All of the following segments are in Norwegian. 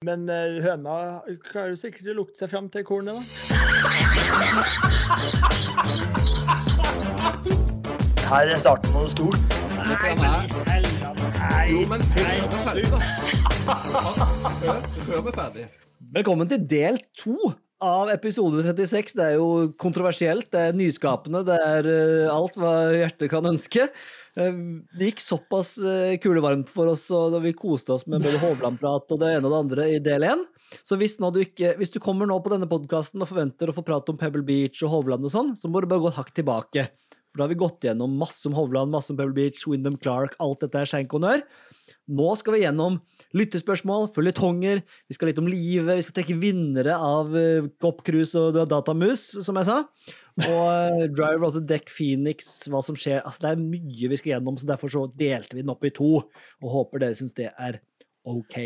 Men eh, høna klarer sikkert å lukte seg fram til kornet, da. Her er starten på noe stort. Nei, men. Jo, men ferdig. Velkommen til del to av episode 36. Det er jo kontroversielt, det er nyskapende, det er eh, alt hva hjertet kan ønske. Eh, det gikk såpass uh, kulevarmt for oss, og vi koste oss med både Hovland-prat og det ene og det andre i del én. Så hvis, du ikke, hvis du kommer nå på denne podkasten og forventer å få prate om Pebble Beach og Hovland og sånn, så må du bare gå et hakk tilbake. For da har vi gått gjennom masse om Hovland, masse om Pebble Beach, Wyndham Clark, alt dette er skjenk honnør. Nå skal vi gjennom lyttespørsmål, føljetonger, vi skal litt om livet, vi skal trekke vinnere av Cop Cruise og Datamus, som jeg sa. Og uh, Driver of the Deck Phoenix, hva som skjer. Altså, det er mye vi skal gjennom, så derfor så delte vi den opp i to. Og håper dere syns det er OK.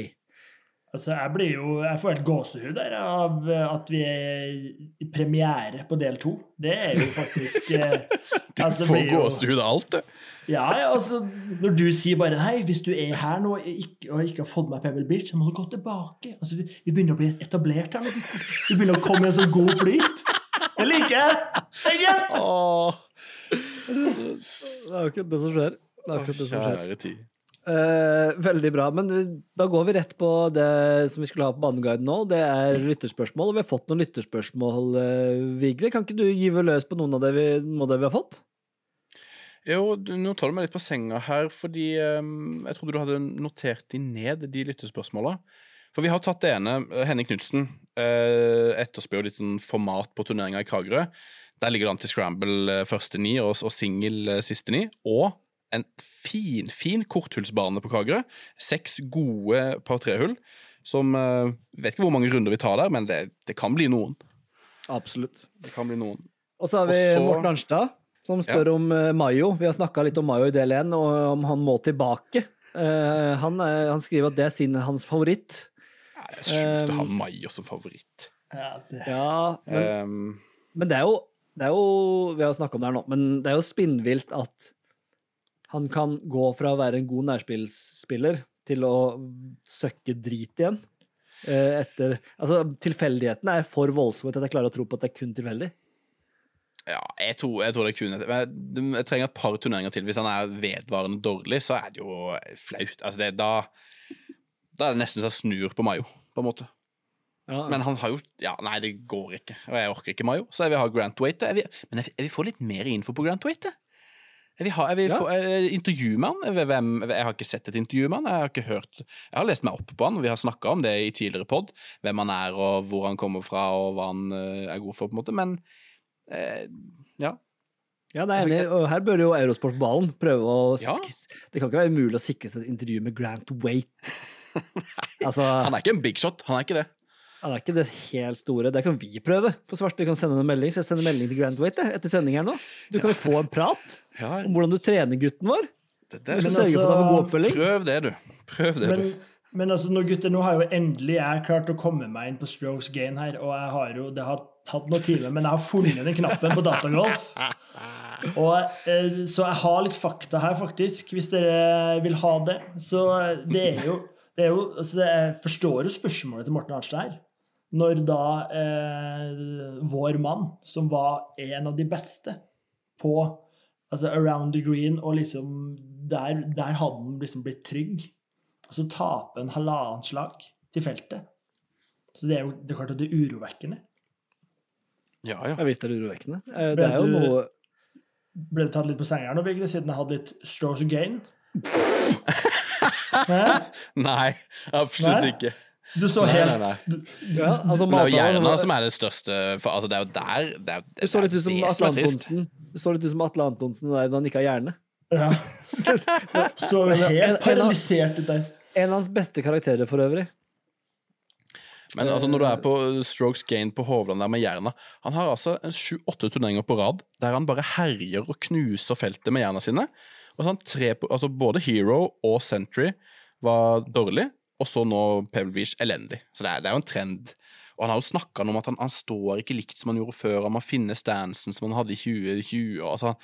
Altså, jeg blir jo Jeg får helt gåsehud der av at vi er i premiere på del to. Det er jo faktisk eh, Du altså, får jo- gåsehud av alt, du. Ja, ja, altså, når du sier bare 'hei, hvis du er her nå og ikke, og ikke har fått med Pebble Beach, så må du gå tilbake. Altså, vi, vi begynner å bli etablert her nå. Vi begynner å komme i en sånn god flyt. Jeg liker det! Eggen! Åh, Det er jo ikke det som skjer. Det er akkurat det som skjer. kjære tid. Eh, veldig bra. Men uh, da går vi rett på det som vi skulle ha på Baneguiden nå. Det er lytterspørsmål. Og vi har fått noen lytterspørsmål, uh, Vigre. Kan ikke du gyve løs på noen av det vi, noe av det vi har fått? Jo, nå tar du meg litt på senga her, fordi um, jeg trodde du hadde notert de ned, de lyttespørsmåla. For vi har tatt det ene. eh, Henning Knutsen uh, etterspør litt sånn format på turneringa i Kragerø. Der ligger det an til scramble eh, første ni og, og singel eh, siste ni. Og en fin, fin korthullsbane på Kragerø. Seks gode par tre-hull. Som uh, Vet ikke hvor mange runder vi tar der, men det, det kan bli noen. Absolutt. Det kan bli noen. Og så har vi Også, Morten Arnstad, som spør om uh, Mayo. Vi har snakka litt om Mayo i del én, og om han må tilbake. Eh, han, eh, han skriver at det er sin, hans favoritt. Nei, Det er sjukt å ha Um, Mayo som favoritt. Ja, det, Ja, men, Um, men det er jo det er jo, Vi har snakka om det her nå, men det er jo spinnvilt at han kan gå fra å være en god nærspillsspiller til å søkke drit igjen. eh, Etter, altså Tilfeldighetene er for voldsomme til at jeg klarer å tro på at det er kun tilfeldig. ja, jeg tror, jeg tror det er kun jeg, Jeg trenger et par turneringer til. Hvis han er vedvarende dårlig, så er det jo flaut. Altså det, da, da er det nesten så jeg snur på Mayo, på en måte. Ja, Men han har jo Ja, nei, det går ikke. Og jeg orker ikke Mayo, så jeg vil ha Grant Waite. Jeg vil, men jeg, jeg vil få litt mer info på Grant Waite. Jeg vil, ha, jeg vil Ja. få eh, intervju med han. Hvem, jeg har ikke sett et intervju med han. Jeg har ikke hørt Jeg har lest meg opp på han, og vi har snakka om det i tidligere pod. Hvem han er, og hvor han kommer fra, og hva han eh, er god for, på en måte. Men eh, ja. Ja, det er enig. Og her bør jo Eurosport på ballen prøve å Ja. Det kan ikke være umulig å sikre seg et intervju med Grant Waite. altså, Han er ikke en big shot, han er ikke det. Han er ikke det helt store. Det kan vi prøve. For Svarte kan sende en melding. Så jeg sender melding til Grant Waite etter sending her nå. Du kan jo få en prat Ja, om hvordan du trener gutten vår. det, det, er, god oppfølging. prøv det, du. Prøv det, men, du. men altså, nå gutter, nå har jo endelig jeg klart å komme meg inn på strokes gain her, og jeg har jo, det har tatt noen timer, men jeg har funnet den knappen på datagolf. Og, eh, så jeg har litt fakta her, faktisk, hvis dere vil ha det. Så det er jo, det er jo altså Jeg forstår jo spørsmålet til Morten Arnstad her. Når da eh, vår mann, som var en av de beste på altså around the green, og liksom der, der hadde han liksom blitt trygg, og så tape en halvannet slag til feltet. Så det er jo det er klart at det er urovekkende. Ja, ja. Jeg visste det er urovekkende. Eh, Det er jo du- noe Ble du tatt litt på senga nå, Birgit, siden jeg hadde litt strokes again? Hæ? Nei, absolutt Nei? ikke. Du så helt nei, nei. Du, ja, altså, det er jo Jerna som er det største for, altså, Det er jo der det er, Du det, ut som det som er trist. Du så litt ut som Atle Antonsen der når han ikke har hjerne. ja. Så helt av- paralysert ut der. En av hans beste karakterer for øvrig. Men altså, når du er på strokes gain på Hovland der med Jerna Han har altså en sju-åtte turneringer på rad der han bare herjer og knuser feltet med jerna sine. Og så han tre, på- altså Både Hero og Sentry var dårlig, og så nå Pebble Beach elendig. Så det er, det er jo en trend. Og han har jo snakka om at han, han står ikke likt som han gjorde før, han må finne stansen som han hadde i 2020. Altså,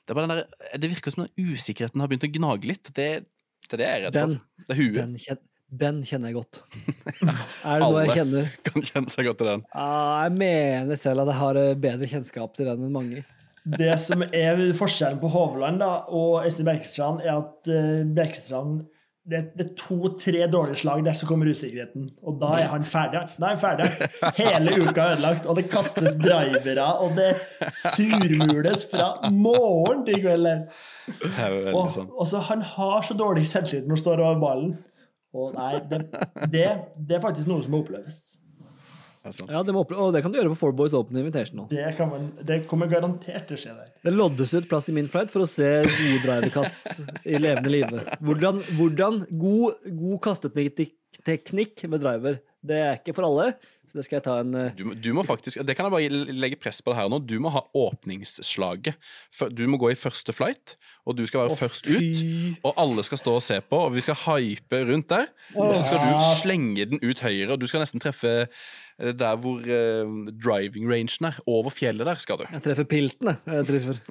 det, er bare den der, det virker som den usikkerheten har begynt å gnage litt. Det, det er det jeg er redd Den- for. Det er huet. Den, kjen Den kjenner jeg godt. Er det noe jeg Alle. kjenner? Kan kjenne seg godt til den. Ah, jeg mener selv at jeg har eh, bedre kjennskap til den enn mange. Det som er forskjellen på Hovland da, og Øystein Bjerkestrand, er at uh, Bjerkestrand det, det er to-tre dårlige slag der, så kommer usikkerheten. Og da er han ferdig. Da er han ferdig. Hele uka er ødelagt, og det kastes drivere, og det surmules fra morgen til kveld. Og, og så Han har så dårlig selvtillit når han står over ballen. Og nei, det, det, det er faktisk noe som må oppleves. Sånn. Ja, det, må og det kan du gjøre på Four Boys Open Invitation nå. Det, kan man, det kommer garantert til å skje der. Det loddes ut plass i min flight for å se gode driverkast i levende live. Hvordan, hvordan god, god kasteteknikk med driver. Det er ikke for alle, så det skal jeg ta en eh, Du, du må faktisk, Det kan jeg bare legge press på det her nå. Du må ha åpningsslaget. Du må gå i første flight, og du skal være først ut. Og alle skal stå og se på, og vi skal hype rundt der. Og så skal du slenge den ut høyre, og du skal nesten treffe eh, der hvor uh, driving rangen er. Over fjellet der skal du. Jeg treffer pilten, jeg. jeg treffer.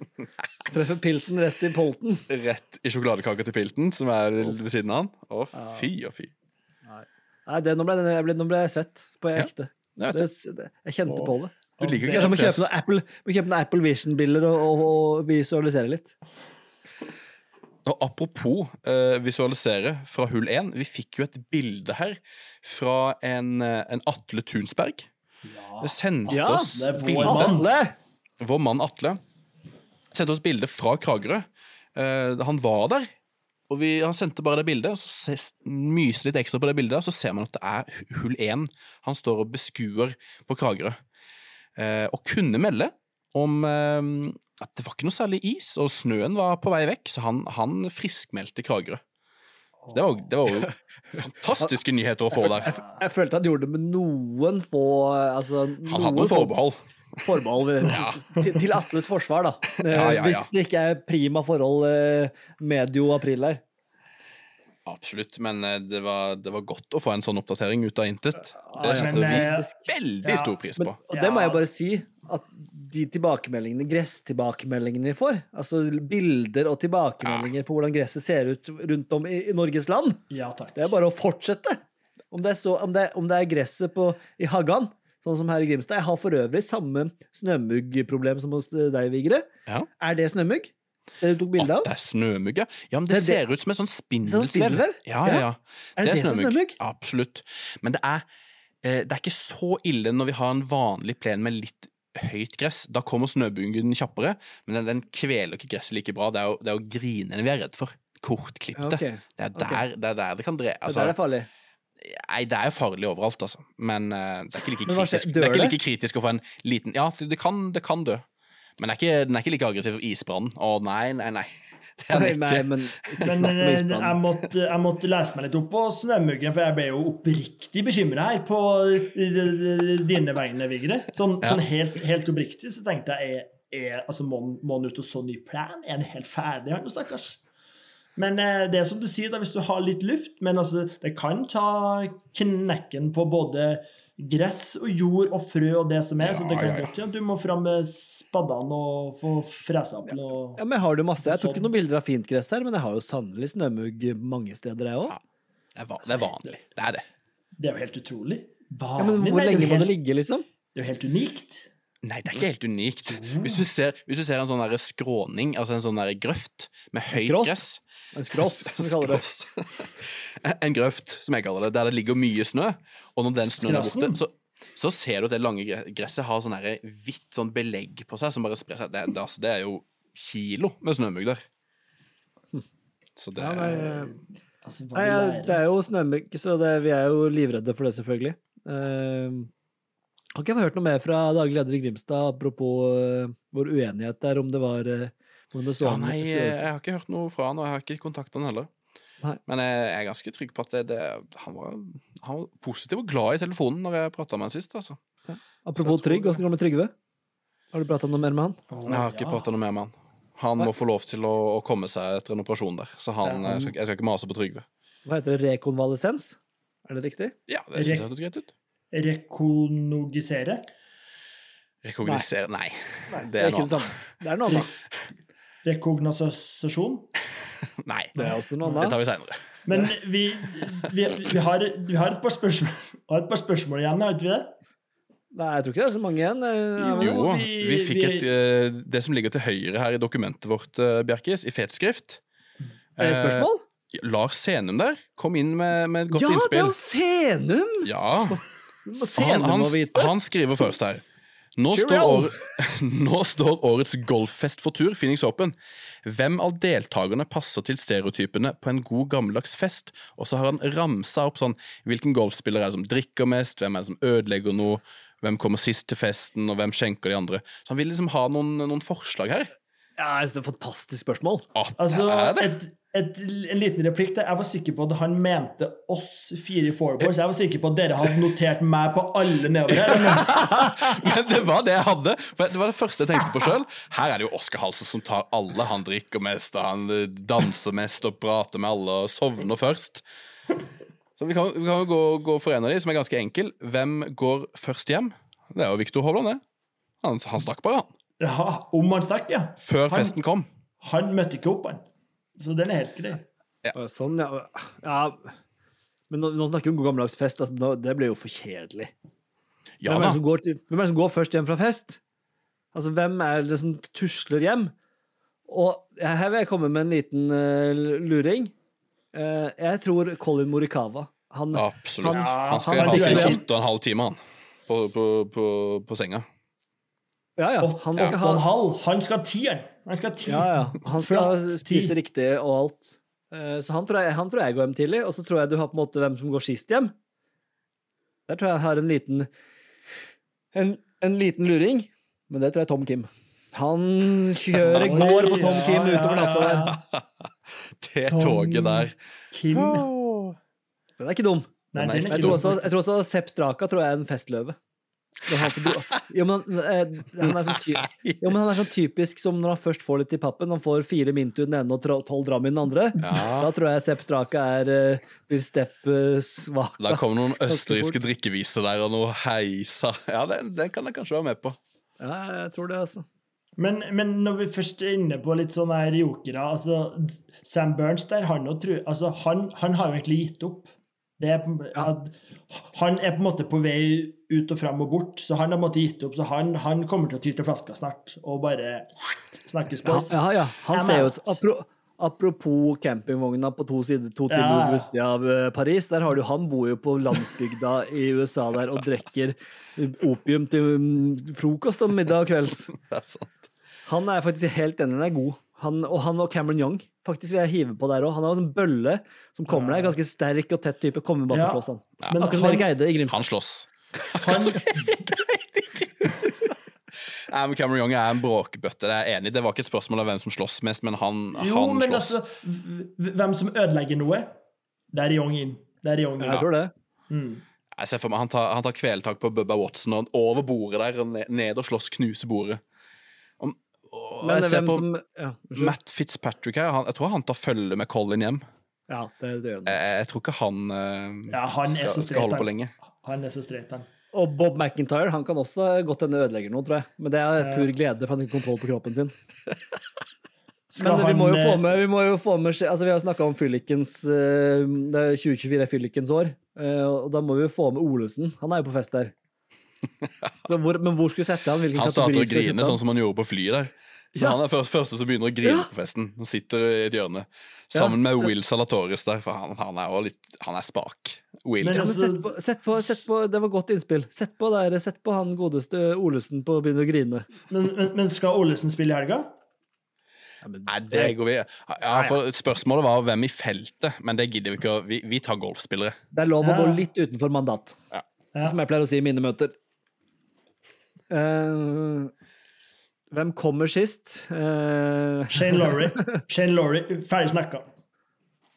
treffer pilten rett i polten. Rett i sjokoladekaka til Pilten, som er ved siden av han. Å, fy og fy. Nei, det, nå, ble, jeg ble, nå ble jeg svett på Ja, ekte. jeg Det, det, jeg kjente på det. Du liker ikke må kjøpe noen Apple, må kjøpe noen Apple Vision-bilder og, og, og visualisere litt. Og apropos eh, visualisere fra hull 1. Vi fikk jo et bilde her fra en, eh, en Atle Tunsberg. Det sendte Ja, oss det er vår bilde. Vår mann Atle sendte oss bilde fra Kragerø. Eh, han var der, og vi, han sendte bare det bildet. Og så ses, myser litt ekstra på det bildet, så ser man at det er hull 1 han står og beskuer på Kragerø. Eh, og kunne melde om eh, at det var ikke noe særlig is, og snøen var på vei vekk, så han, han friskmeldte Kragerø. Det var, det var jo fantastiske nyheter å få der. Jeg, følte han gjorde det med noen få altså, Han hadde noen forbehold. få forbehold. ja. til, til Atles forsvar, da. Eh, Ja, ja, ja. Hvis det ikke er prima forhold eh, medio april her. Absolutt, men eh, det var, det var godt å få en sånn oppdatering ut av intet. Det setter vi eh, veldig ja, stor pris Men, på. og det må jeg bare si, at de tilbakemeldingene, gresstilbakemeldingene vi får, altså bilder og tilbakemeldinger på hvordan gresset ser ut rundt om i, i Norges land, Ja takk. det er bare å fortsette. Om det er, så, om det, om det er gresset på, i Haggan, sånn som her i Grimstad Jeg har for øvrig samme snømuggproblem som hos deg, Vigre. Ja. Er det snømugg? Det du tok bilde At av? det er snømugg, ja. ja men det, Det er det- ser ut som en sånn spindelvev? Ja, ja, ja. Er det det er snømugg? Absolutt. Men det er, eh, det er ikke så ille når vi har en vanlig plen med litt høyt gress. Da kommer snøbungen kjappere, men den, den kveler ikke gresset like bra. Det er jo, det er jo grinene vi er redd for. Kortklipte. Okay. Det, er der, det er der det kan dre. Det er der er farlig. Nei, det er jo farlig overalt, altså. Men eh, det er ikke like kritisk, det er ikke like kritisk å få en liten Ja, det, det, kan, det kan dø. Men det er ikke, den er ikke like aggressiv som isbrannen. Å nei, nei, nei. Det er Nei, nei, men Men eh, jeg måtte, jeg måtte lese meg litt opp på snømuggen, for jeg ble jo oppriktig bekymra her på dine vegne, Vigre. Sånn, Ja. sånn helt, helt oppriktig så tenkte jeg er, er, altså, må han ut og så ny plan? Er han helt ferdig, han stakkars? Men eh, det er som du sier, da, hvis du har litt luft Men altså, det kan ta knekken på både gress og jord og frø og det som er. så det kan ja, ja. godt ja, du må fram med spadene og få fresa opp noe Ja, men har det masse. Jeg tok ikke Sånn. noen bilder av fint gress her, men jeg har jo sannelig snømugg mange steder, jeg òg. Ja. Det er, det er vanlig. Det er det. Det er jo helt utrolig. Ja, men hvor nei, lenge helt, må det ligge, liksom? Det er jo helt unikt. Nei, det er ikke helt unikt. Hvis du ser, hvis du ser en sånn skråning, altså en sånn grøft med høyt gress En skross, som vi kaller det. En grøft, som jeg kaller det, der det ligger mye snø. Og når den snøen er borte, så, så ser du at det lange gresset har sånn hvitt sånn belegg på seg som bare sprer seg. Det, det, altså, det er jo kilo med snømugg der. Så det Ja, er nei, Altså, nei, ja, det er jo snømugg, så det, vi er jo livredde for det, selvfølgelig. Uh, har ikke jeg hørt noe mer fra daglig leder i Grimstad apropos uh, vår uenighet der, om det var uh, ja, Nei, så- jeg har ikke hørt noe fra han, og jeg har ikke kontakta han heller. Nei. Men jeg er ganske trygg på at det, det, han, var, han var positiv og glad i telefonen når jeg prata med han sist. altså. Apropos Trygg, åssen går det med Trygve? Har du prata noe mer med han? Jeg har ikke ja. prata noe mer med han. Han må få lov til å, å komme seg etter en operasjon der. Så han, Ja, han- jeg, skal, jeg skal ikke mase på Trygve. Hva heter det? Rekonvalesens? Er det riktig? Ja, det syns jeg høres greit ut. Rekonogisere? Rekognosere Nei. Det Det er er ikke noe det annet. samme. Det er noe annet. Rekognosasjon? Nei. Det er også noe Det tar vi seinere. Men vi, vi, vi, har, vi har et par spørsmål, et par spørsmål igjen, har ikke vi det? Nei, jeg tror ikke det er så mange igjen. Eh, Jo. Vi- vi fikk vi- et eh, Det som ligger til høyre her i dokumentet vårt, eh, Bjerkis, i fetskrift Er det spørsmål? Eh, Lars Senum der kom inn med, med et godt Ja, det er innspill. jo Senum! Ja, Senum han, Senum han, han skriver først her. Nå står, år, nå står årets golffest for tur, Phoenix Open. Hvem av deltakerne passer til stereotypene på en god gammeldags fest? Og så har han ramsa opp sånn hvilken golfspiller er det som drikker mest, hvem er det som ødelegger noe, hvem kommer sist til festen, og hvem skjenker de andre. Så han vil liksom ha noen, noen forslag her. Ja, jeg synes det er et fantastisk spørsmål. At Altså, det er det. et, et, en liten replikk der. Jeg var sikker på at han mente oss fire fourboys. Jeg var sikker på at dere hadde notert meg på alle nedover her. Men Men det var det jeg hadde. For Det var det første jeg tenkte på sjøl. Her er det jo Oskar Halsen som tar alle. Han drikker mest, og han eh, danser mest og prater med alle og sovner først. Så vi kan, vi kan jo gå, gå for en av de, som er ganske enkel. Hvem går først hjem? Det er jo Viktor Hovland, det. Han, han stakk bare, han. ja, om han stakk, ja. Før Han- festen kom. Han møtte ikke opp, han. Så den er helt grei. Sånn, ja. ja. Men nå, nå snakker vi om god gammeldags fest. Altså, nå, det blir jo for kjedelig. Ja hvem, er det som går til, hvem er det som går først hjem fra fest? Altså, hvem er det som tusler hjem? Og her vil jeg komme med en liten uh, luring. Uh, jeg tror Colin Morikawa. Han, Absolutt. Han- Han skal ha sin seg åtte og en halv time, han. På, på, på, på senga. Ja, ja, han skal ha. Han skal ha tieren. Han skal ha ti. Ja, ja. Han skal spise riktig og alt. Eh, Så han tror, jeg, han tror jeg går hjem tidlig, og så tror jeg du har på en måte hvem som går sist hjem. Der tror jeg jeg har en liten en, en liten luring, men det tror jeg er Tom Kim. Han kjører, går på Tom Kim utover natta der. Det toget der. Kim Den er ikke dum. Nei, er Jeg tror også, jeg tror også Sepp Straka tror jeg er en festløve. Jo, men, eh, han er sånn jo, men han er sånn typisk som når han først får litt i pappen. Han får fire mint i den ene og tolv dram i den andre. Ja. Da tror jeg Sepp Straka er, eh, blir stepp svak. Da kommer noen østerrikske drikkeviser der, og noe heisa. Ja, den, den kan jeg kanskje være med på. Ja, jeg tror det, altså. Men, men når vi først er inne på litt sånne her jokere altså, Sam Burns der, han, tror- altså, han, han har jo egentlig gitt opp. Det er, han er på en måte på vei ut og fram og bort, så han har på en måte gitt opp. Så han, han kommer til å ty til flaska snart og bare snakkes på. Ja, ja, ja. Han ser jo apro, Apropos campingvogna på to, sider, to timer Ja. utsida av eh, Paris. Der har du, Han bor jo på landsbygda i USA der og drikker opium til mm, frokost og middag og kvelds. Han er faktisk helt enig, han er god. Han, og han og Cameron Young faktisk vil jeg hive på der òg. Han har en sånn bølle som kommer der, ganske sterk og tett type. Kommer bare for å slåss, han. Ja, Men Akkurat som Erik Eide i Grimstad. Han slåss. Han, Nei, Cameron Young er en bråkbøtte, det er jeg enig. Det var ikke et spørsmål om hvem som slåss mest, men han, jo, han men slåss. altså Hvem som ødelegger noe, det er Young inn. Det er Young inn. Jeg tror det. Jeg ser for meg Han tar, han tar kvelertak på Bubba Watson og over bordet der, ned og slåss, knuser bordet. Og Men jeg ser på som ja. Matt Fitzpatrick her. Han, jeg tror han tar følge med Colin hjem. ja, det, det gjør han. Jeg, jeg tror ikke han, eh, Ja, han så skal, skal holde på lenge. Han er så streit, han. Og Bob McIntyre han kan også godt hende ødelegger noe, tror jeg. Men det er pur glede for han har ikke kontroll på kroppen sin. Skal Men vi må jo få eh, med, vi må jo få med altså Vi har snakka om fyllikens eh, Det er 2024 er fyllikens år, eh, og da må vi jo få med Olesen. Han er jo på fest der. Så hvor, men hvor skulle du sette han? Hvilken Han starter å grine sånn som han gjorde på flyet der. Så Ja. Han er først, første som begynner å grine Ja. på festen. Han sitter i et hjørne. Sammen Ja, med Will Salatoris der, for han, han er også litt Han er spak. Will. Men Ja, men altså- sett på, sett, på, sett på Det var godt innspill. Sett på, der, sett på han godeste Olesen på å begynne å grine. Men, men, men skal Olesen spille i helga? Nei, det går vi Ja, for Spørsmålet var hvem i feltet, men det gidder vi ikke. å- Vi, vi tar golfspillere. Det er lov å Ja. gå litt utenfor mandat, som jeg pleier å si i mine møter. Eh, hvem kommer sist? Eh, Shane Laurie. Shane Laurie, Ferdig snakka.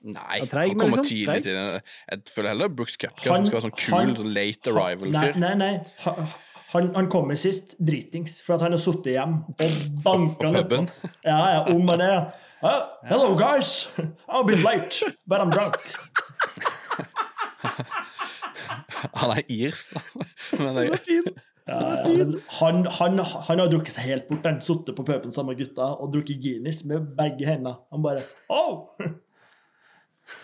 Nei, treig, han kommer liksom, tidlig til Jeg føler heller Brooks Cupker, som skal være sånn kul, han- sånn late arrival-fyr. nei, nei. nei. Han, han kommer sist dritings, for at han har sittet hjemme og banka ned Puben. Ja, ja, om han er «Uh, Hello, guys. I'm a bit late, but I'm drunk. Han er irsk, da. Men men han, han, han har drukket seg helt bort. Han sittet på puben sammen med gutta og drukket Guinness med begge hendene. Han bare oh!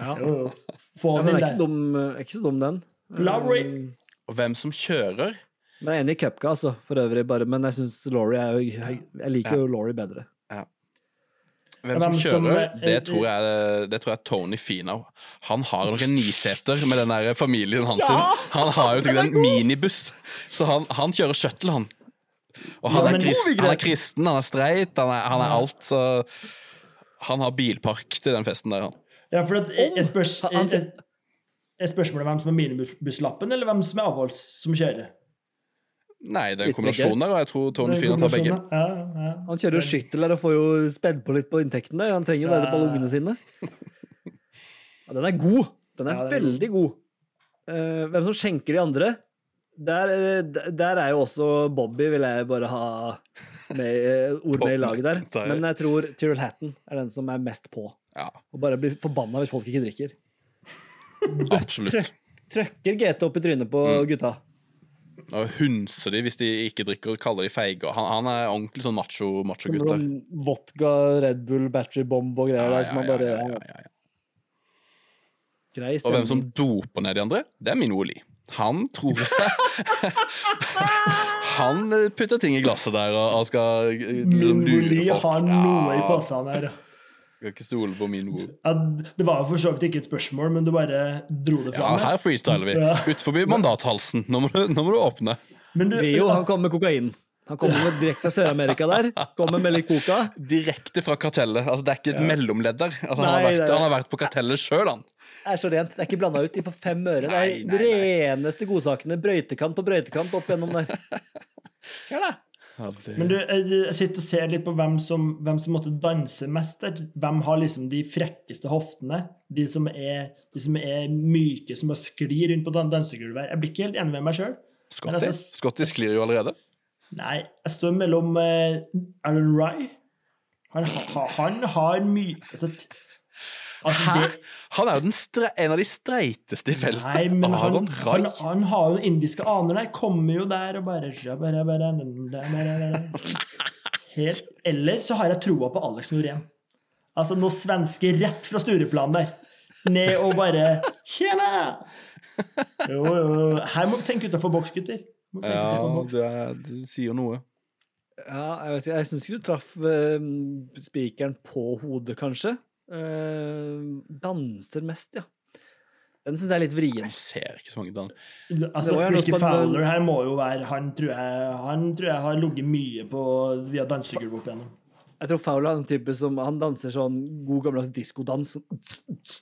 Ja. Jo, jo. Få Ja, men er ikke, så dum, er ikke så dum, den. Lowry. Um, Og hvem som kjører Men jeg er enig i Cupka, altså, for øvrig, bare, men jeg syns Laurie er jo. Jeg liker jo Laurie bedre. Hvem Hvem som kjører, som, det eh, tror jeg, det tror jeg er Tony Finau. Han har noen niseter med den der familien hans. Ja, Han har jo sikkert en minibuss, så han, han kjører shuttle, han. Og han, Ja, er, krist, han er kristen, han er streit, han er, han er alt, så Han har bilpark til den festen der, han. Ja, for at, jeg, jeg spørs, jeg, er spørsmålet hvem som er minibusslappen, eller hvem som er avholds som kjører? Nei, det er en kombinasjon der, og jeg tror Tony er tar begge. Ja, ja. Han kjører jo skyttel der og får jo spedd på litt på inntekten der. Han trenger jo det på lungene sine. Ja, den er god. Den er Ja, den er veldig god. Uh, hvem som skjenker de andre? Der, eh, der er jo også Bobby, vil jeg bare ha med, eh, ord med i laget der. Der. Men jeg tror Tyrell Hatton er den som er mest på. Ja, Og bare blir forbanna hvis folk ikke drikker. absolutt. Trøkker GT opp i trynet på Mm. gutta. Og hunser de hvis de ikke drikker, kaller de feige. Han, han er ordentlig sånn macho- macho-gutt der. vodka, Red Bull, battery bomb og greier Ja, der som ja, bare ja, ja, ja, ja. Grei Og hvem som doper ned de andre, det er min Oli. Han tror Han putter ting i glasset der og, og skal eh, liksom Min Oli har noe i passene her. Skal ikke stole på min ord. Ja, det var jo for så vidt ikke et spørsmål, men du bare dro det Ja, her freestyler vi. Ja. Utenfor mandathalsen. Nå må, du, nå må du åpne. Men du, Rio han kommer med kokain. Han kommer med direkte fra Sør-Amerika der. Kommer med litt coca. Direkte fra kartellet. Altså, det er ikke et mellomledd der. Altså, han, har vært, han har vært på kartellet sjøl, han. Det er så rent. Det er ikke blanda ut. De får fem øre. Det er de reneste godsakene. Brøytekant på brøytekant opp gjennom der. Ja, da. Ja, det... men du, jeg sitter og ser litt på hvem som, hvem som måtte danse mest der. Hvem har liksom de frekkeste hoftene? De som er, de som er myke, som bare sklir rundt på dan- dansegulvet. Jeg blir ikke helt enig med meg sjøl. Scotty? Altså- Scotty sklir jo allerede. Nei, jeg står mellom uh, Aaron Rye Han, han, han har mye altså, altså Hæ? det, Han er jo den stre en av de streiteste i feltet. Nei, men han, Aron han, Rai. han har jo indiske aner der. Kommer jo der og bare Helt. Eller så har jeg troa på Alex Norén. Altså noe svenske rett fra Stureplan der. Ned og bare Tjena! Jo, jo. Her må vi tenke utenfor boks, gutter. Ja, boks. det, er, det sier noe. Ja, jeg vet ikke. Jeg syns ikke du traff uh, spikeren på hodet, kanskje. Eh, danser mest, ja. Den syns jeg er litt vrien. Jeg ser ikke så mange dan... Altså, Ricky Fowler her må jo være Han tror jeg, han tror jeg har ligget mye på via dansegulv opp igjennom. Jeg tror Fowler er en type som Han danser sånn god gammeldags diskodans.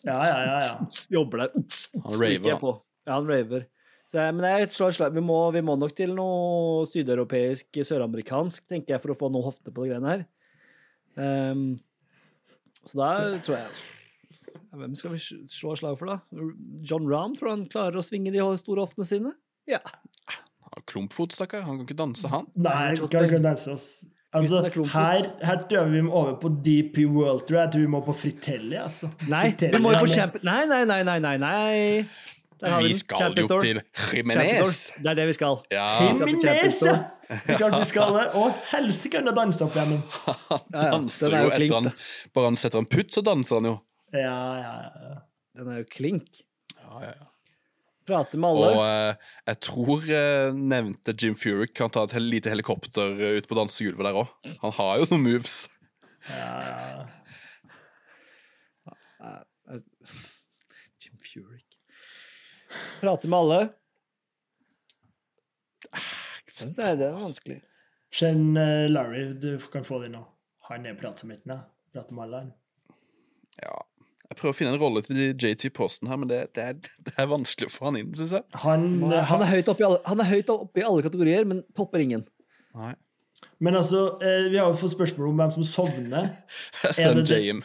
Ja, ja, ja. ja. Jobber der. Han raver, han. på. Ja, han raver. Så, men jeg slår et slag. Vi må, vi må nok til noe sydeuropeisk, søramerikansk, tenker jeg, for å få noe hofte på de greiene her. Ehm, så da tror jeg Hvem skal vi slå slag for, da? John Rahm, tror du han klarer å svinge de store hoftene sine? Ja. Han har Klumpfot, stakkar. Han kan ikke danse, han. Nei, han kan ikke danse. ass. Altså, er her, her tror jeg vi må over på DP World Tour. Jeg tror vi må på Fritelli. Altså. Nei, Fritelli, vi må jo på Champ... Nei, nei, nei, nei, nei, nei. Vi skal jo til Jimenez. Det er det vi skal. Ja, Jimenez, ja! Skal det. Og helsike han har danset opp igjennom. Ja, danser er jo etter han. Bare han setter en putt, så danser han jo. Ja, ja, ja. Den er jo klink. Ja, ja, ja. Prater med alle. Og eh, jeg tror eh, nevnte Jim Furyk kan ta et hel- lite helikopter eh, ut på dansegulvet der òg. Han har jo noen moves. ja, ja. Jim Furyk. Prater med alle. Syns er det er vanskelig. Kjenn eh, Larry, du kan få det nå. Han er pratsomheten, ja. Prater med alle. Ja. Jeg prøver å finne en rolle til JT Posten her, men det, det, er, det er vanskelig å få han inn, syns jeg. Han, Han er høyt oppe i alle, han er høyt oppe i alle kategorier, men topper ingen. Nei. Men altså, eh, vi har jo fått spørsmål om hvem som sovner. Sun Jim.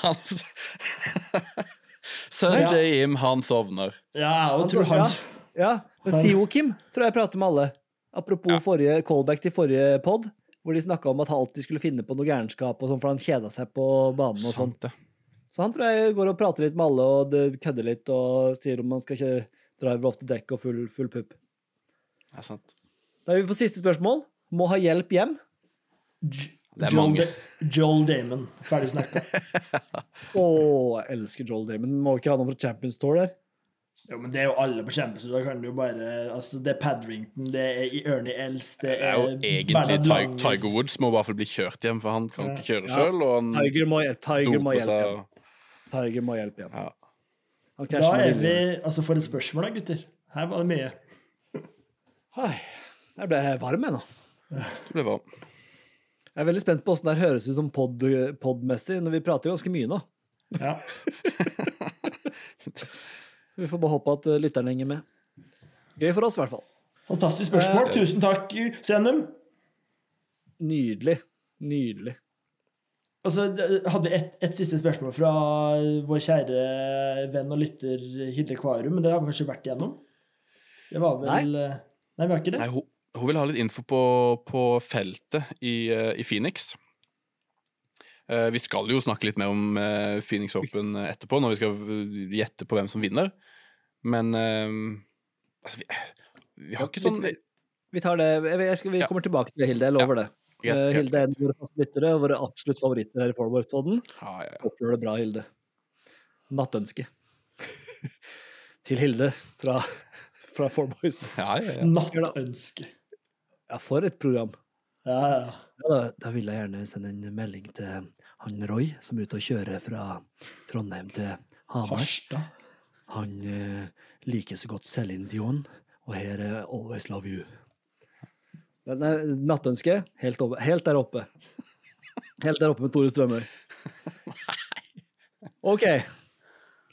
Hans Sønn Jim, han sovner. Ja, jeg tror han Ja, men Sio Kim tror jeg prater med alle. Apropos Ja. forrige callback til forrige pod, hvor de snakka om at han alltid skulle finne på noe gærenskap, og sånn, for han kjeda seg på banen. og sånt. Så han tror jeg går og prater litt med alle og kødder litt og sier om han skal ikke drive off the deck og full, full pupp. Det er sant. Da er vi på siste spørsmål. Må ha hjelp hjem. Det er Joel mange. Da- Joel Damon. Ferdig snakka. Å, jeg elsker Joel Damon. Må vi ikke ha noen fra Champions Tour der? Jo, men det er jo alle League. Da kan du jo bare Altså, det er Padrington, det er Ernie Els, det Det er er jo egentlig. Tiger Woods må i hvert fall bli kjørt hjem, for han kan ikke kjøre Ja. sjøl, og han Tiger må, Tiger må hjelpe hjem. seg Tiger må hjelpe hjem. ja. Da er vi. Altså, for et spørsmål da, gutter. Her var det mye. Hei, Jeg ble varm, jeg nå. Det ble varm. Jeg er veldig spent på åssen det her høres ut som pod, podmessig, når vi prater jo ganske mye nå. Ja. Så vi får bare håpe at uh, lytterne henger med. Gøy for oss, i hvert fall. Fantastisk spørsmål. Eh, Tusen takk, Senum. Nydelig. Nydelig. Altså, jeg hadde et, et siste spørsmål fra vår kjære venn og lytter Hilde Kvarum, men det har vi kanskje vært igjennom? Det var vel Nei, Nei, vi har ikke det? Nei, hun, hun vil ha litt info på, på feltet i, eh, i Phoenix. Eh, vi skal jo snakke litt mer om eh, Phoenix Open etterpå, når vi skal gjette på hvem som vinner. Men eh, altså, vi, vi har ikke sånn Vi, vi tar det jeg, jeg skal, Vi Ja. kommer tilbake til det, Hilde. Jeg lover det. Ja, Eh, Hilde er en av våre faste lyttere og våre absolutt favoritter her i Forward-poden. Ja, ja, ja. Håper du gjør det bra, Hilde. Nattønske. til Hilde fra, fra Four Boys. ja, ja, ja. Nattønske. Ja, for et program. Ja, ja. Ja, da, da vil jeg gjerne sende en melding til han Roy, som er ute og kjører fra Trondheim til Hamar. Harstad. Han eh, liker så godt Céline Dion, og her er Always Love You. Nei, er nattønske, helt, oppe, helt der oppe. Helt der oppe med Tore Strømøy. OK.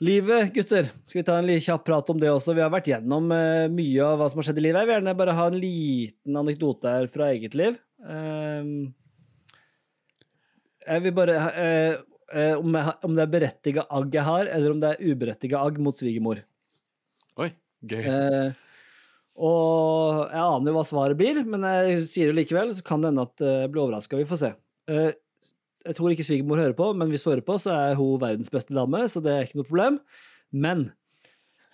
Livet, gutter. Skal vi ta en kjapp prat om det også? Vi har vært gjennom eh, mye av hva som har skjedd i livet. Jeg vil gjerne bare ha en liten anekdote her fra eget liv. Ehm, jeg vil bare eh, eh, om, jeg, om det er berettiga agg jeg har, eller om det er uberettiga agg mot svigermor. Oi, gøy. Eh, og jeg aner jo hva svaret blir, men jeg sier det likevel, så kan det hende at eh, jeg blir overraska. Vi får se. Eh, jeg tror ikke svigermor hører på, men hvis hun hører på, så er hun verdens beste dame, så det er ikke noe problem. Men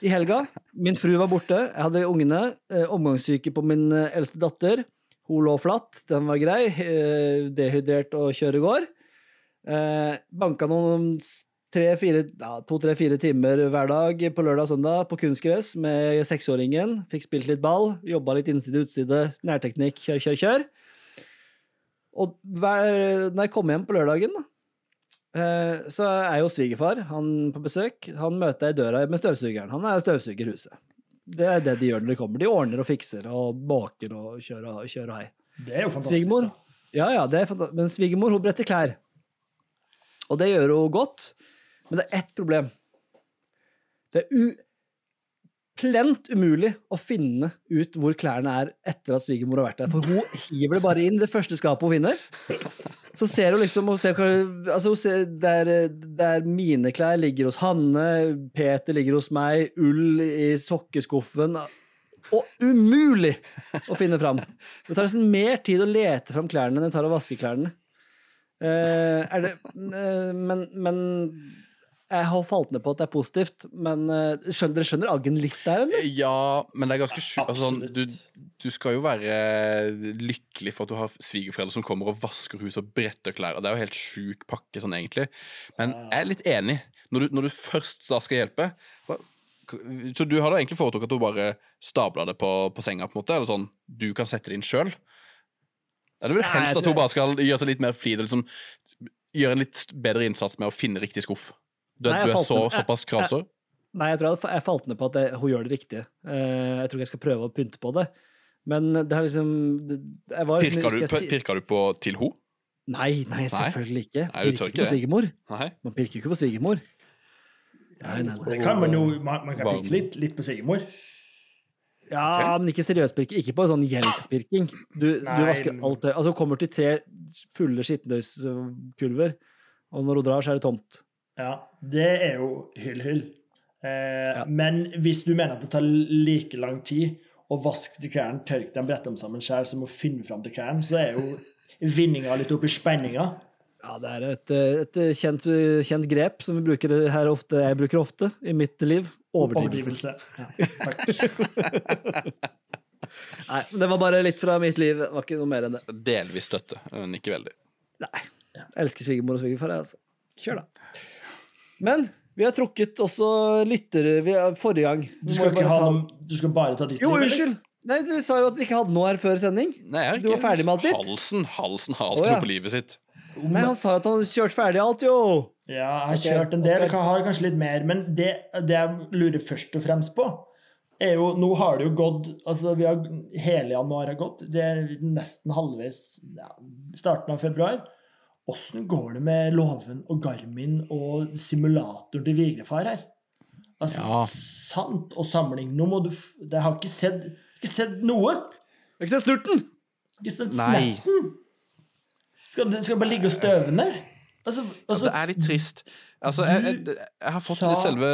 i helga, min fru var borte, jeg hadde ungene, eh, omgangssyke på min eldste datter. Hun lå flatt, den var grei, eh, dehydrert og kjøre går. Eh, banka noen tre-fire, ja, to-tre-fire timer hver dag på lørdag og søndag på kunstgress med seksåringen. Fikk spilt litt ball, jobba litt innside utside, nærteknikk, kjør, kjør, kjør. Og hver, når jeg kom hjem på lørdagen, da, eh, så er jo svigerfar han på besøk. Han møter jeg i døra med støvsugeren. Han er støvsuger huset. Det er det de gjør når de kommer. De ordner og fikser og baker og kjører, og- kjører og hei. Det er jo fantastisk. Svigermor? Ja, ja, det er fantastisk. men svigermor hun bretter klær. Og det gjør hun godt, men det er ett problem. Det er plent umulig å finne ut hvor klærne er etter at svigermor har vært der. For hun hiver det bare inn det første skapet hun finner. Så ser hun liksom hun ser, altså hun ser, der, der mine klær ligger hos Hanne, Peter ligger hos meg, ull i sokkeskuffen. Og umulig å finne fram. Det tar nesten mer tid å lete fram klærne enn det tar å vaske klærne. Eh, er det, uh, men, men jeg har falt ned på at det er positivt. Men uh, skjønner, dere skjønner aggen litt der, eller? Ja, men det er ganske sjukt. Altså, sånn, du, du skal jo være lykkelig for at du har svigerforeldre som kommer og vasker huset og bretter klær. Og det er jo helt sjuk pakke sånn, egentlig. Men jeg er litt enig. Når du, når du først da skal hjelpe Så du hadde egentlig foretrukket at hun bare stabla det på, på senga, på en måte? Eller sånn du kan sette det inn sjøl? Eller vil helst Nei, at hun bare skal gjøre seg litt mer flid, og liksom gjøre en litt bedre innsats med å finne riktig skuff? Du, Nei, du er så, såpass kravsår? Nei, jeg tror jeg, jeg falt ned på at jeg, hun gjør det riktige. Uh, jeg tror ikke jeg skal prøve å pynte på det. Men det er liksom det, jeg var liksom- Pirka du, jeg si- pirka du på til henne? Nei, nei, selvfølgelig ikke. Nei, Pirker ikke på svigermor. Man pirker jo ikke på svigermor. Nei, nei, nei. Det kan man jo Man, man kan pirke litt, litt på svigermor. Ja, okay. men ikke seriøs pirking. Ikke på sånn hjelppirking. Du, du vasker alt tøy. Altså, kommer til tre fulle skittentøyskulver, og når hun drar, så er det tomt. Ja, det er jo hyll-hyll. Eh, Ja. Men hvis du mener at det tar like lang tid å vaske til klærne, tørke dem, brette dem sammen sjøl, som å finne fram til klærne, så er jo vinninga litt oppi spenninga. Ja, det er et, et kjent, kjent grep som vi bruker her ofte, jeg bruker ofte i mitt liv. Overdrivelse. Overdrivelse. Takk. Nei, det var bare litt fra mitt liv. Det var ikke noe mer enn det. Delvis støtte, men ikke veldig. Nei. Jeg elsker svigermor og svigerfar, jeg, altså. Kjør, da. Men vi har trukket også lyttere forrige gang. Du skal, ikke ha noe, du skal bare ta ditt Jo, liv, Jo, unnskyld! Nei, Dere sa jo at dere ikke hadde noe her før sending. Nei, jeg har Du var ikke- ferdig med alt ditt? Halsen, halsen har alt tro ja. på livet sitt. Nei, Han sa jo at han hadde kjørt ferdig alt, jo! Ja, jeg har kjørt en del. Jeg har kanskje litt mer. Men det, det jeg lurer først og fremst på, er jo Nå har det jo gått altså vi har, Hele januar har gått. Det er nesten halvveis ja, starten av februar. Åssen går det med Låven og Garmin og simulatoren til Vigrefar her? Altså, Ja. sant og samling. Nå må du f Jeg har ikke sett, ikke sett noe. Har ikke sett snurten? Ikke sett snerten. Skal du skal bare ligge og støvne? Altså, altså Det er litt trist. Altså, jeg, jeg, jeg har fått sa- selve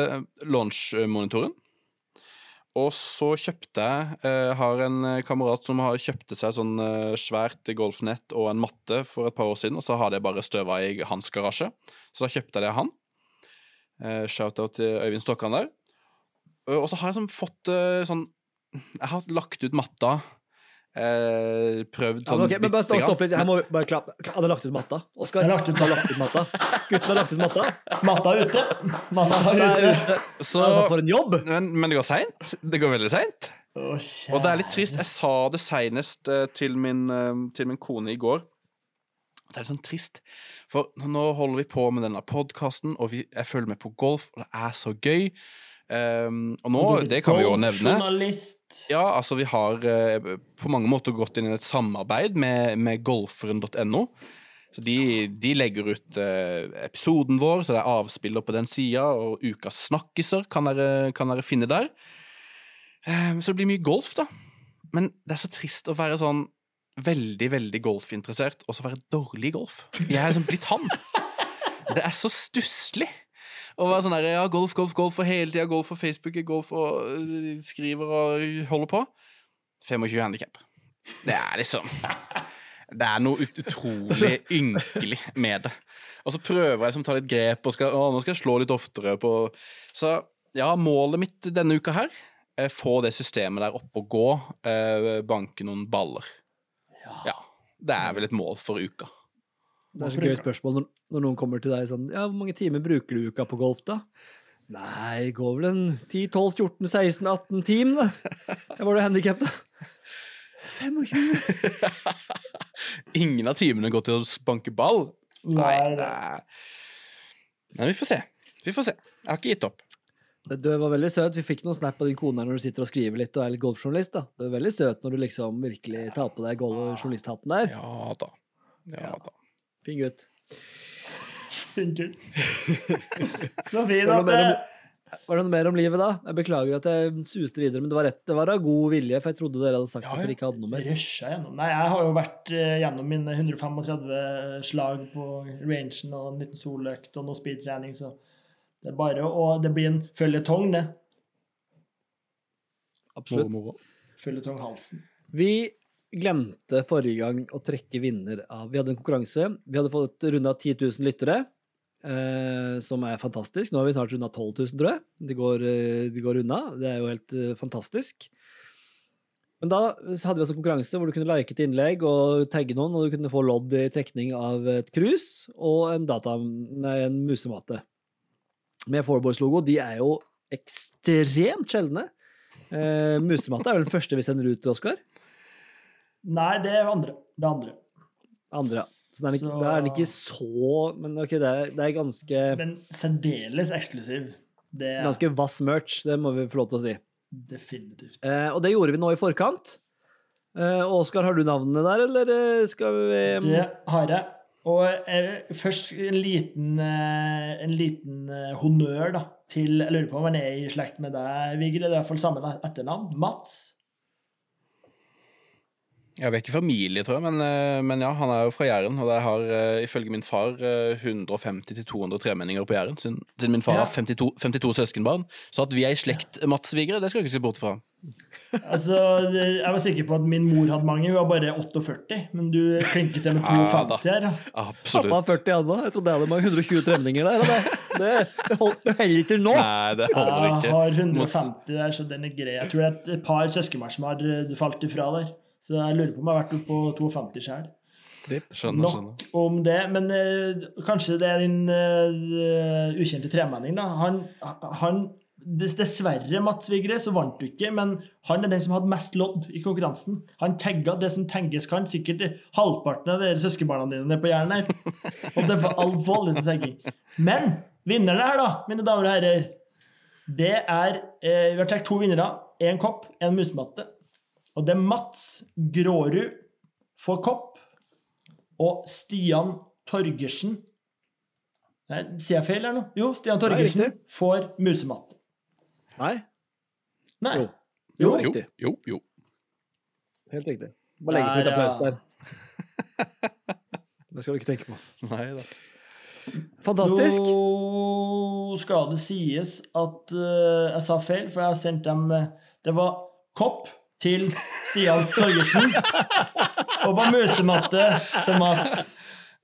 launch-monitoren. Og så kjøpte jeg Jeg har en eh, kamerat som har kjøpte seg sånn eh, svært golfnett og en matte for et par år siden, og så har det bare støva i hans garasje. Så da kjøpte jeg det av han. Eh, Shout-out til Øyvind Stokkan der. Eh, Og så har jeg sånn fått eh, sånn Jeg har lagt ut matta. Eh, prøvd sånn men okay, men bare stopp, bitte grann. stopp litt. Jeg må bare klappe. Han har lagt ut matta. Oskar, har lagt ut har lagt ut matta. Gutten har lagt ut matta. Matta er ute. Matta er ute. ute. Så, Altså, for en jobb! men, men det går seint. Det går veldig seint. Oh, Og det er litt trist. Jeg sa det seinest til, min, eh, til min kone i går. Det er litt sånn trist. For nå holder vi på med denne podkasten, og vi, jeg følger med på golf, og det er så gøy. Um, og nå, det kan vi jo nevne. Ja, altså vi har uh, på mange måter gått inn i et samarbeid med, med golferen.no. Så de, de legger ut uh, episoden vår, så det er avspiller på den sida, og ukas snakkiser kan dere, kan dere finne der. Um, så det blir mye golf, da. Men det er så trist å være sånn veldig, veldig golfinteressert, og så være dårlig i golf. Jeg er liksom blitt han. Det er så stusslig. Å være sånn der, ja, golf, golf, golf, og hele tida golf og Facebook, golf og skriver og holder på. 25 handikap. Det er liksom Det er noe utrolig ynkelig med det. Og så prøver jeg liksom å ta litt grep, og skal, å, nå skal jeg slå litt oftere på Så ja, målet mitt denne uka her er få det systemet der oppe og gå, eh, banke noen baller. Ja. Det er vel et mål for uka. Det er så gøy spørsmål når, når noen kommer til deg sånn Ja, hvor mange timer bruker du uka på golf, da? Nei, det går vel en 10-12-14-16-18 team, da. Var du handikap, da? 25? Ingen av timene går til å banke ball. Nei, er Men vi får se. Vi får se. Jeg har ikke gitt opp. Du var veldig søt. Vi fikk noen snap av din kone her når du sitter og skriver litt og er litt golfjournalist. da. Du er veldig søt når du liksom virkelig tar på deg golfjournalisthatten der. Ja da. Ja da. Fin gutt. Funker. Så fin at det, var det noe mer om livet, da? Jeg beklager at jeg suste videre, men det var rett. Det var av god vilje, for jeg trodde dere hadde sagt Ja, at dere ikke hadde noe mer. rusha gjennom. Nei, jeg har jo vært eh, gjennom mine 135 slag på rangen og en liten soløkt og noe speedtrening, så det er bare å Det blir en føljetong, det. Absolutt. Føljetong Halsen. Vi glemte forrige gang å trekke vinner av Vi hadde en konkurranse. Vi hadde fått runda 10 000 lyttere, eh, som er fantastisk. Nå har vi snart runda 12 000, tror jeg. De går, eh, de går unna. Det er jo helt eh, fantastisk. Men da hadde vi også en konkurranse hvor du kunne like et innlegg og tagge noen, og du kunne få lodd i trekning av et krus og en, data, nei, en musemate. Med Fourboys-logo. De er jo ekstremt sjeldne. Eh, musematte er vel den første vi sender ut, Oskar? Nei, det er andre. Det er andre. Andre. Så det er, ikke, Så- det er ikke så Men ok, det er, det er ganske, Men særdeles eksklusiv. Det ganske vass merch, det må vi få lov til å si. definitivt. Eh, og det gjorde vi nå i forkant. Eh, Oskar, har du navnene der, eller eh, skal vi Det har jeg. Og eh, først en liten, eh, en liten eh, honnør da, til Jeg lurer på om han er i slekt med deg, Vigre. Det er i hvert fall samme etternavn. Mats. Ja, Vi er ikke familie, tror jeg, men, eh, men ja, han er jo fra Jæren. Og jeg har eh, ifølge min far eh, 150-200 tremenninger på Jæren, siden, siden min far Ja. har 52, 52 søskenbarn. Så at vi er i slekt Mats-svigere, det skal jeg ikke se bort fra. Altså, jeg var sikker på at min mor hadde mange, hun var bare 48. Men du klinket til med Ja, 52 her. Ja. Pappa har Absolutt. 40 ennå. Jeg trodde jeg hadde mange 120 tremninger der. Det, det, holder ikke til nå. Nei, det holder Jeg har 150 der, så den er grei. Jeg tror det er et par søskenbarn som har eh, falt ifra der. Så jeg lurer på om jeg har vært oppe på 52 sjøl. Skjønner, skjønner. Om det. Men uh, kanskje det er din uh, ukjente tremenning, da. Han, han Dessverre, Mats Vigre, så vant du ikke, men han er den som hadde mest lodd i konkurransen. Han tagga det som tagges kan. Sikkert halvparten av dere søskenbarna dine på Jæren her. Og det var alvorlig tagging. Men vinnerne her, da, mine damer og herrer, det er eh, Vi har trukket to vinnere. Én kopp, én musematte. Og det er Mats Grårud for kopp, og Stian Torgersen Nei, sier jeg feil her nå? Jo, Stian Torgersen Nei, får musematte. Nei, Nei. Jo. Jo. Jo, riktig. jo, jo. helt riktig. Bare legge på litt applaus der. Det skal du ikke tenke på. Nei da. Fantastisk. Nå skal det sies at uh, jeg sa feil, for jeg har sendt dem eh, Det var kopp til Stian Torgersen og var musematte til Mats.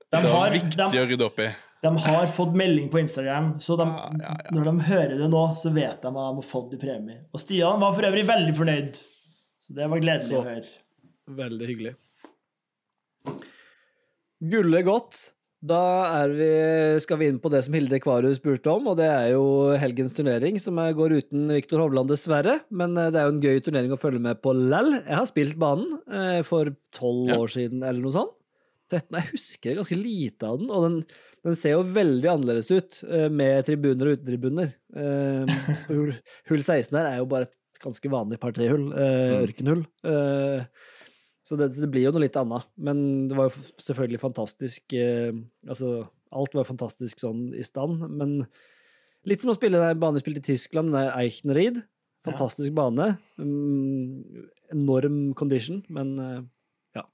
De Det var har, viktig de, å rydde opp i. de har fått melding på Instagram, så de, Ja, ja, ja. når de hører det nå, så vet de hva de har fått i premie. Og Stian var for øvrig veldig fornøyd. Så det var gledelig Så. å høre. Veldig hyggelig. Gullet godt. Da vi, skal vi inn på det som Hilde Kvaru spurte om, og det er jo helgens turnering, som går uten Viktor Hovland, dessverre. Men eh, det er jo en gøy turnering å følge med på lell. Jeg har spilt banen eh, for tolv år siden, eller noe sånt. 13, Jeg husker ganske lite av den, og den, den ser jo veldig annerledes ut eh, med tribuner og uten tribuner. Eh, hull, hull 16 her er jo bare et ganske vanlig par tre-hull, eh, Mm. ørkenhull. Så det, det blir jo noe litt annet. Men det var jo selvfølgelig fantastisk eh, Altså, alt var fantastisk sånn i stand, men litt som å spille en banen vi i Tyskland, den der Eichenried. Fantastisk bane. Um, enorm condition, men uh, ja.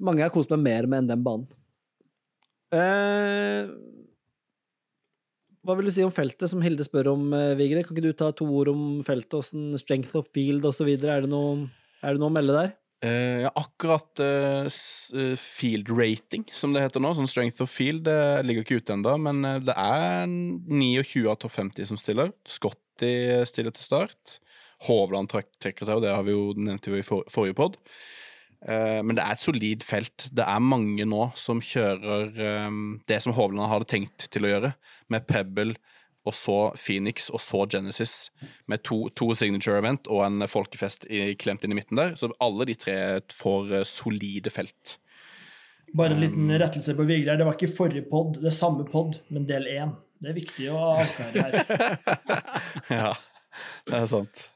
Mange har kost meg mer med enn den banen. Eh, hva vil du si om feltet, som Hilde spør om, eh, Vigre? Kan ikke du ta to ord om feltet, åssen strength of field osv.? Er, det noe- er det noe å melde der? Uh, ja, akkurat uh, field rating, som det heter nå, sånn strength of field, det ligger ikke ute ennå, men det er 29 av topp 50 som stiller. Scotty stiller til start. Hovland trekker seg, og det har vi jo nevnt i for, forrige pod. Uh, men det er et solid felt. Det er mange nå som kjører um, det som Hovland hadde tenkt til å gjøre, med Pebble og så Phoenix og så Genesis, med to, to signature event og en folkefest i, klemt inn i midten der. Så alle de tre får eh, solide felt. Bare en liten rettelse på Vigre her. Det var ikke forrige pod, det er samme pod, men del én. Det er viktig å avklare her. ja, det er sant.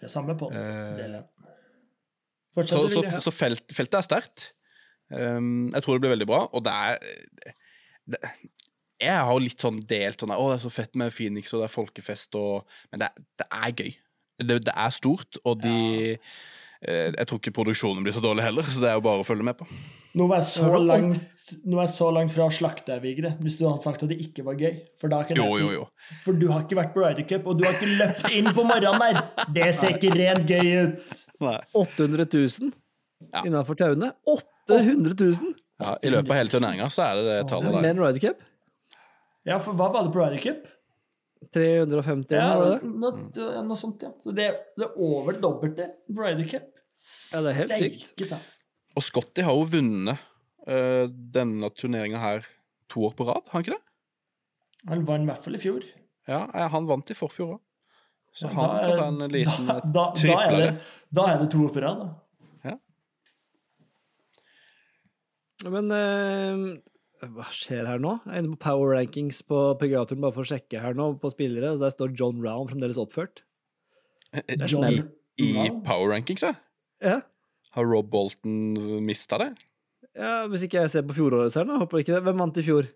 Det er samme pod, Eh, del én. Så, så, så felt, feltet er sterkt. Um, jeg tror det blir veldig bra, og det er det, Jeg har jo litt sånn delt sånn Å, det er så fett med Phoenix, og det er folkefest, og Men det, det er gøy. Det, det er stort, og de eh, Jeg tror ikke produksjonen blir så dårlig heller, så det er jo bare å følge med på. Nå var jeg så langt, nå er jeg så langt fra å slakte deg, Vigre, hvis du hadde sagt at det ikke var gøy. For, da kan Jo, jeg si, jo, jo. for du har ikke vært på Ryder Cup, og du har ikke løpt inn på morgenen der. Det ser ikke rent gøy ut. Nei. 800 000 Ja. innafor tauene. 800 000 Ja, I løpet av hele turneringa så er det det tallet der. Men Ryder Cup. Ja, for hva var det på Ryder Cup? 350 Ja, var det det? noe, noe sånt, ja. Så det, det er over det dobbelte på Ryder Cup. Ja, det er helt sykt. Og Scotty har jo vunnet uh, denne turneringa her to år på rad, har han ikke det? Han vant i hvert fall i fjor. Ja, han vant i forfjor òg. Så Ja, han da kan ta en liten da, da, da, er triplere. det, da er det to år på rad, da. Ja. Men eh, hva skjer her nå? Jeg er inne på Power Rankings på PGA-turen bare for å sjekke her nå på spillere, og der står John Round fremdeles oppført. Er John I, I power rankings, ja. Ja. Har Rob Bolton mista det? ja, Hvis ikke jeg ser på fjoråret, så håper jeg ikke det. Hvem vant i fjor?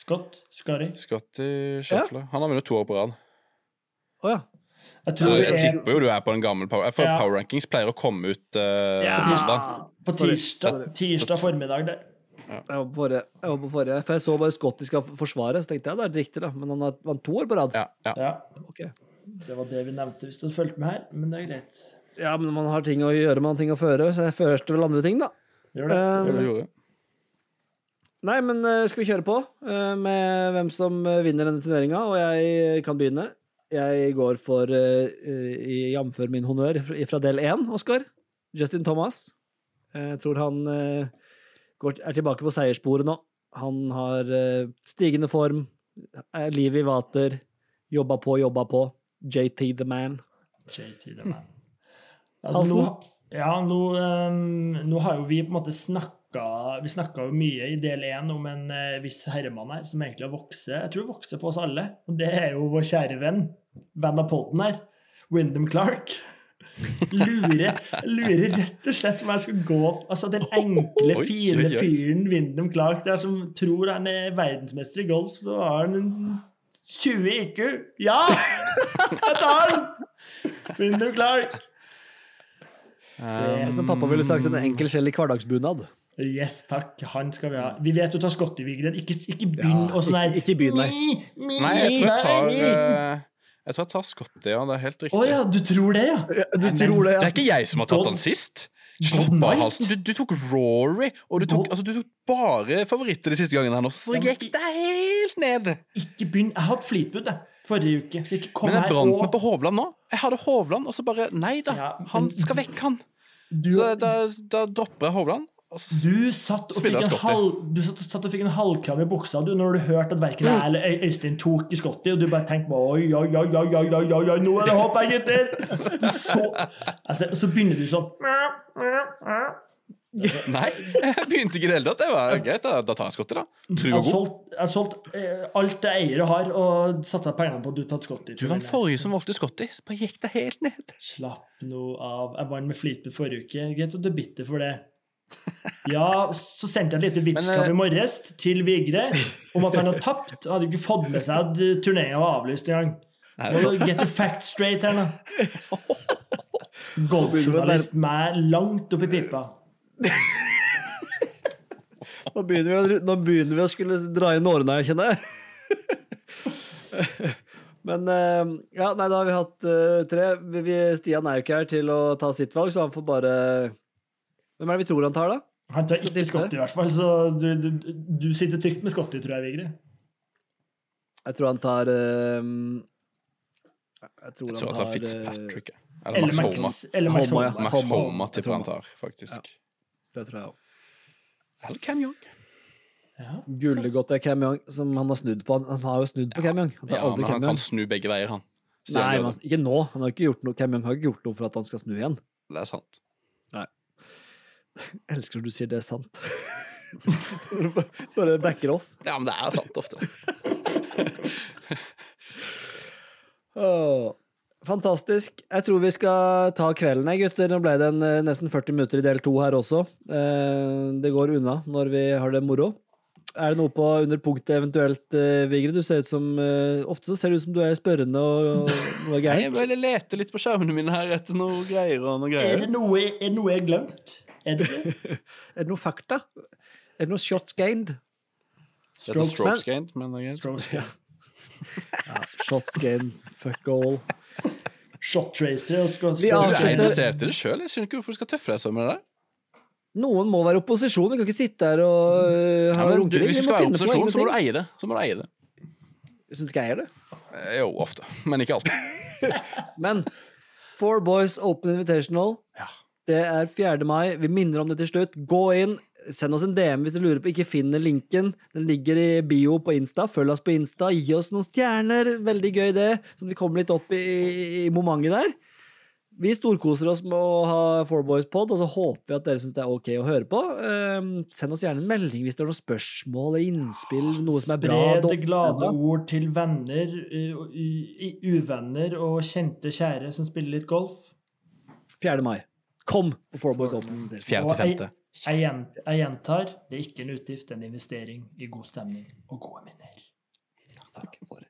Scott, Skari. Scotty Scheffler. Han har vunnet to år på rad. Å ja. Jeg Så jeg er tipper jo du er på den gamle Power, for Ja. Power Rankings pleier å komme ut uh, Ja. på tirsdag. på tirsdag, tirsdag formiddag der. Jeg var på forrige, jeg var forrige for jeg så bare Scotty skal forsvare, så tenkte jeg det er riktig, da. Men han har vant to år på rad. Ja, ja. Ja, Okay. det var det vi nevnte hvis du hadde fulgt med her, men det er greit. Ja, men man har ting å gjøre, man har ting å føre, så jeg førte vel andre ting, da. Gjør det. gjør Det gjorde jeg. Nei, men eh, skal vi kjøre på eh, med hvem som eh, vinner denne turneringa? Og jeg kan begynne. Jeg går for, jf. min honnør fra- fra del én, Oskar. Justin Thomas. Jeg tror han eh, går, er tilbake på seiersporet nå. Han har eh, stigende form, er liv i vater, jobba på, jobba på. JT the man. JT, the man. Altså, nå, ja, nå, um, nå har jo vi på en måte snakka Vi snakka jo mye i del én om en uh, viss herremann her som egentlig har vokst Jeg tror vokser på oss alle. Og det er jo vår kjære venn, venn av poden her, Wyndham Clark. Lurer, lurer rett og slett om jeg skal gå Altså den enkle, fine oi, oi. fyren Wyndham Clark der som tror han er verdensmester i golf, så har han en 20 IQ. Ja! Jeg tar den! Wyndham Clark. Eh, Som pappa ville sagt, en enkel skjell i hverdagsbunad. Yes, takk. Han skal vi ha. Vi vet du tar Scotty Vigren. Ikke, ikke begynn Ja, sånn her. ikke- ikke begynn, nei. Nei, jeg tror jeg tar nei. Jeg tror jeg tar Scotty, ja. Det er helt riktig. Å ja, du tror det, ja? Du Nei, tror det, Det er ikke jeg som har tatt han sist. Slapp av. Halsen. Du, du tok Rory, og du tok, altså, du tok bare favoritter de siste gangene her nå, så gikk det helt ned. Ikke begynn. Jeg hadde Fleetwood jeg, forrige uke. Så ikke kom Men jeg brant og meg på Hovland nå. Jeg hadde Hovland, og så bare Nei da, Ja, han skal vekk, han. du, Så da, da dropper jeg Hovland. Og så, du satt og fikk en, halv, du satt, satt og fikk en halvkram i buksa du, når du hørte at verken jeg eller Øystein tok i Scotty, og du bare tenkte oi, oi, oi, oi, oi, oi, oi, oi, nå er det håp her, gutter! Så, altså, så begynner du sånn nei, jeg begynte ikke i det hele tatt. Det var greit, da, da tar jeg Scotty, da. Jeg har og god. jeg har solgt eh, alt jeg eier og har, og satsa pengene på at du tatt Scotty. Du var den forrige som valgte Scotty, så bare gikk det helt ned. Slapp nå av. Jeg vant med Fleetwood forrige uke. Greit er bitter for det. Ja, så sendte jeg et lite vitskap eh, i morges til Vigre om at han hadde tapt. Han hadde ikke fått med seg at turneen var avlyst engang. Må Get the facts straight her nå. Golfjournalist meg langt opp i pipa. Nå begynner, vi å, nå begynner vi å skulle dra inn årene her, kjenner jeg. Men eh, ja, nei, da har vi hatt eh, tre. Vi, vi, Stian er jo ikke her til å ta sitt valg, så han får bare Hvem er det vi tror han tar, da? Han tar ikke Scotty, i hvert fall, så du, du, du sitter trygt med Scotty, tror jeg, Vigri. Jeg tror han tar uh, Jeg tror Jeg han tror han tar tar eh, Fitzpatrick. jeg. Eller Eller Max Homa. eller Max Homa, ja. Homa. Max Homa. Homa tipper han tar, faktisk. Det tror jeg òg. Eller Cam Young. Ja. Gullegodt er Cam Young, som han har snudd på. Han, har jo snudd på Cam Young. Han Ja, men han kan snu begge veier, han. Nei, men ikke nå. Han har ikke gjort noe, Cam Young har ikke gjort noe for at han skal snu igjen. Det er sant. Jeg elsker når du sier det er sant. Bare backer off. Ja, men det er sant ofte. oh, fantastisk. Jeg tror vi skal ta kvelden, jeg, gutter. Nå ble det en, eh, nesten 40 minutter i del to her også. Eh, det går unna når vi har det moro. Er det noe på under punktet eventuelt, eh, Vigre? Du ser ut som eh, Ofte så ser det ut som du er spørrende og, og noe er Jeg bare leter litt på skjermene mine her etter noe greier og noe Er greier. det noe, er det noe jeg har glemt? Er det det? Er det noe fakta? Er det noe shots gained? Det heter strokes gained, men. Strokes, ja. Shots gained, fuck all. Shot tracer og skal, Vi Du er avslutter- interessert i det sjøl. Jeg skjønner ikke hvorfor du skal tøffe deg sånn med det. der. Noen må være opposisjon. Vi kan ikke sitte her og uh, ha Ja, men du, runkering. hvis du skal være opposisjon, så må du eie det. Så må du eie det. Jeg syns ikke jeg er det. Eh, Jo, ofte. Men ikke alltid. Men Four Boys Open Invitational, Ja. Det er 4. mai. Vi minner om det til slutt. Gå inn. Send oss en DM hvis du lurer på ikke finner linken. Den ligger i bio på Insta. Følg oss på Insta. Gi oss noen stjerner. Veldig gøy, det. Så vi kommer litt opp i, i, momentet der. Vi storkoser oss med å ha Four Boys Pod, og så håper vi at dere syns det er ok å høre på. Ehm, send oss gjerne en melding hvis det er noen spørsmål eller innspill, noe som er bra. Spre det glade ord til venner, uh, uvenner og kjente kjære som spiller litt golf. 4. mai. Kom på Four Boys Open. Fjerde til femte. Jeg, gjentar, det er ikke en utgift, det er en investering i god stemning og gode minner. Takk for det.